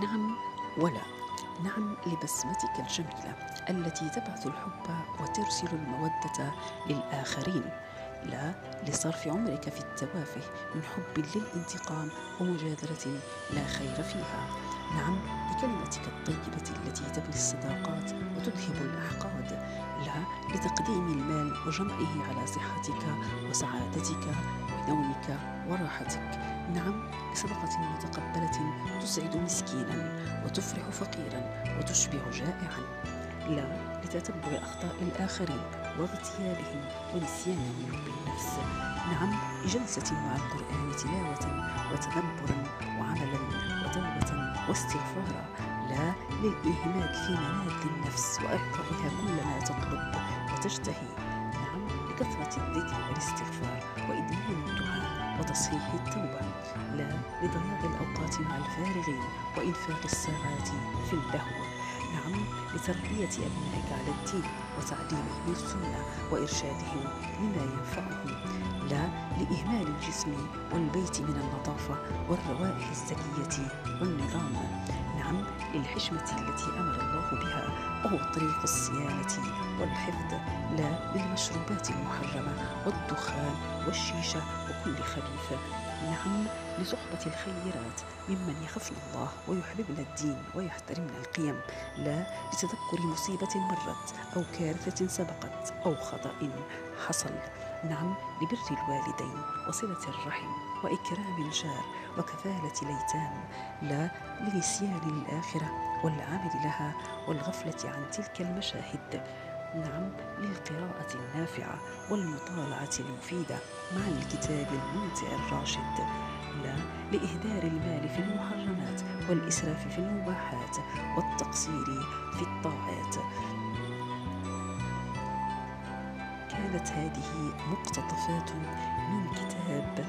نعم ولا. نعم لبسمتك الجميلة التي تبعث الحب وترسل المودة للآخرين. لا لصرف عمرك في التوافه من حب للانتقام ومجادلة لا خير فيها. نعم لكلمتك الطيبة التي تبني الصداقات وتذهب الأحقاد لتقديم المال وجمعه على صحتك وسعادتك ونومك وراحتك. نعم لصدقة متقبلة تسعد مسكينا وتفرح فقيرا وتشبع جائعا. لا لتتبع أخطاء الآخرين واغتيالهم ونسيانهم بالنفس. نعم لجلسة مع القرآن تلاوة وتدبرا وعملا وتوبة واستغفارا. للإهمال في منال النفس وإعطائها كل ما تطلب وتشتهي. نعم لكثرة الذكر والاستغفار وإدمان الدعاء وتصحيح التوبة. لا لضياع الأوقات مع الفارغين وإنفاق الساعات في اللهو. نعم لتربية أبنائك على الدين وتعليمهم السنة وإرشادهم لما ينفعهم لا لإهمال الجسم والبيت من النظافة والروائح الزكية والنظام نعم للحشمة التي أمر الله بها وهو طريق الصيانة والحفظ لا للمشروبات المحرمة والدخان والشيشة وكل خبيث. نعم لصحبة الخيرات ممن يخافن الله ويحببن الدين ويحترمن القيم. لا لتذكر مصيبة مرت أو كارثة سبقت أو خطأ حصل. نعم لبر الوالدين وصلة الرحم وإكرام الجار وكفالة الأيتام لا لنسيان الآخرة والعمل لها والغفلة عن تلك المشاهد. نعم للقراءة النافعة والمطالعة المفيدة مع الكتاب الممتع الراشد. لا لإهدار المال في المحرمات والإسراف في المباحات والتقصير في الطاعات. كانت هذه مقتطفات من كتاب